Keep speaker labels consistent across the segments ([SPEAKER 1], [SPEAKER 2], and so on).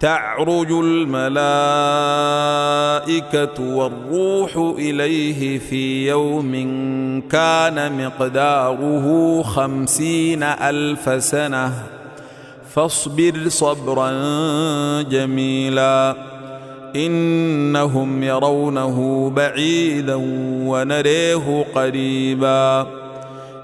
[SPEAKER 1] تعرج الملائكة والروح إليه في يوم كان مقداره خمسين ألف سنة. فاصبر صبرا جميلا. إنهم يرونه بعيدا ونريه قريبا.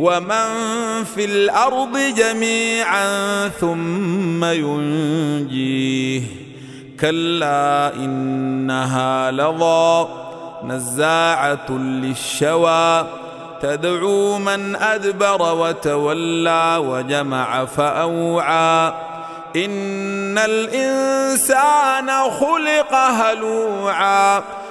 [SPEAKER 1] ومن في الأرض جميعا ثم ينجيه. كلا إنها لظى نزاعة للشوى. تدعو من أدبر وتولى وجمع فأوعى. إن الإنسان خلق هلوعا.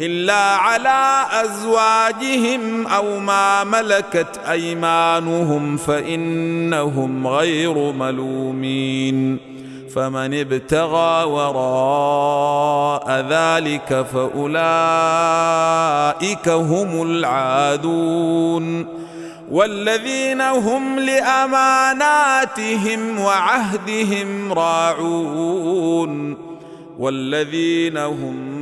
[SPEAKER 1] إلا على أزواجهم أو ما ملكت أيمانهم فإنهم غير ملومين. فمن ابتغى وراء ذلك فأولئك هم العادون. والذين هم لأماناتهم وعهدهم راعون. والذين هم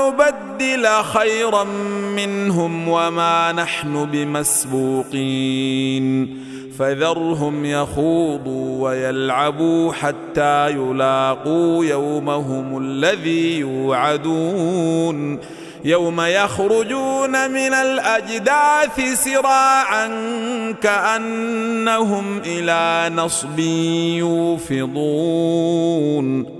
[SPEAKER 1] نبدل خيرا منهم وما نحن بمسبوقين. فذرهم يخوضوا ويلعبوا حتى يلاقوا يومهم الذي يوعدون. يوم يخرجون من الأجداث سراعا كأنهم إلى نصب يوفضون.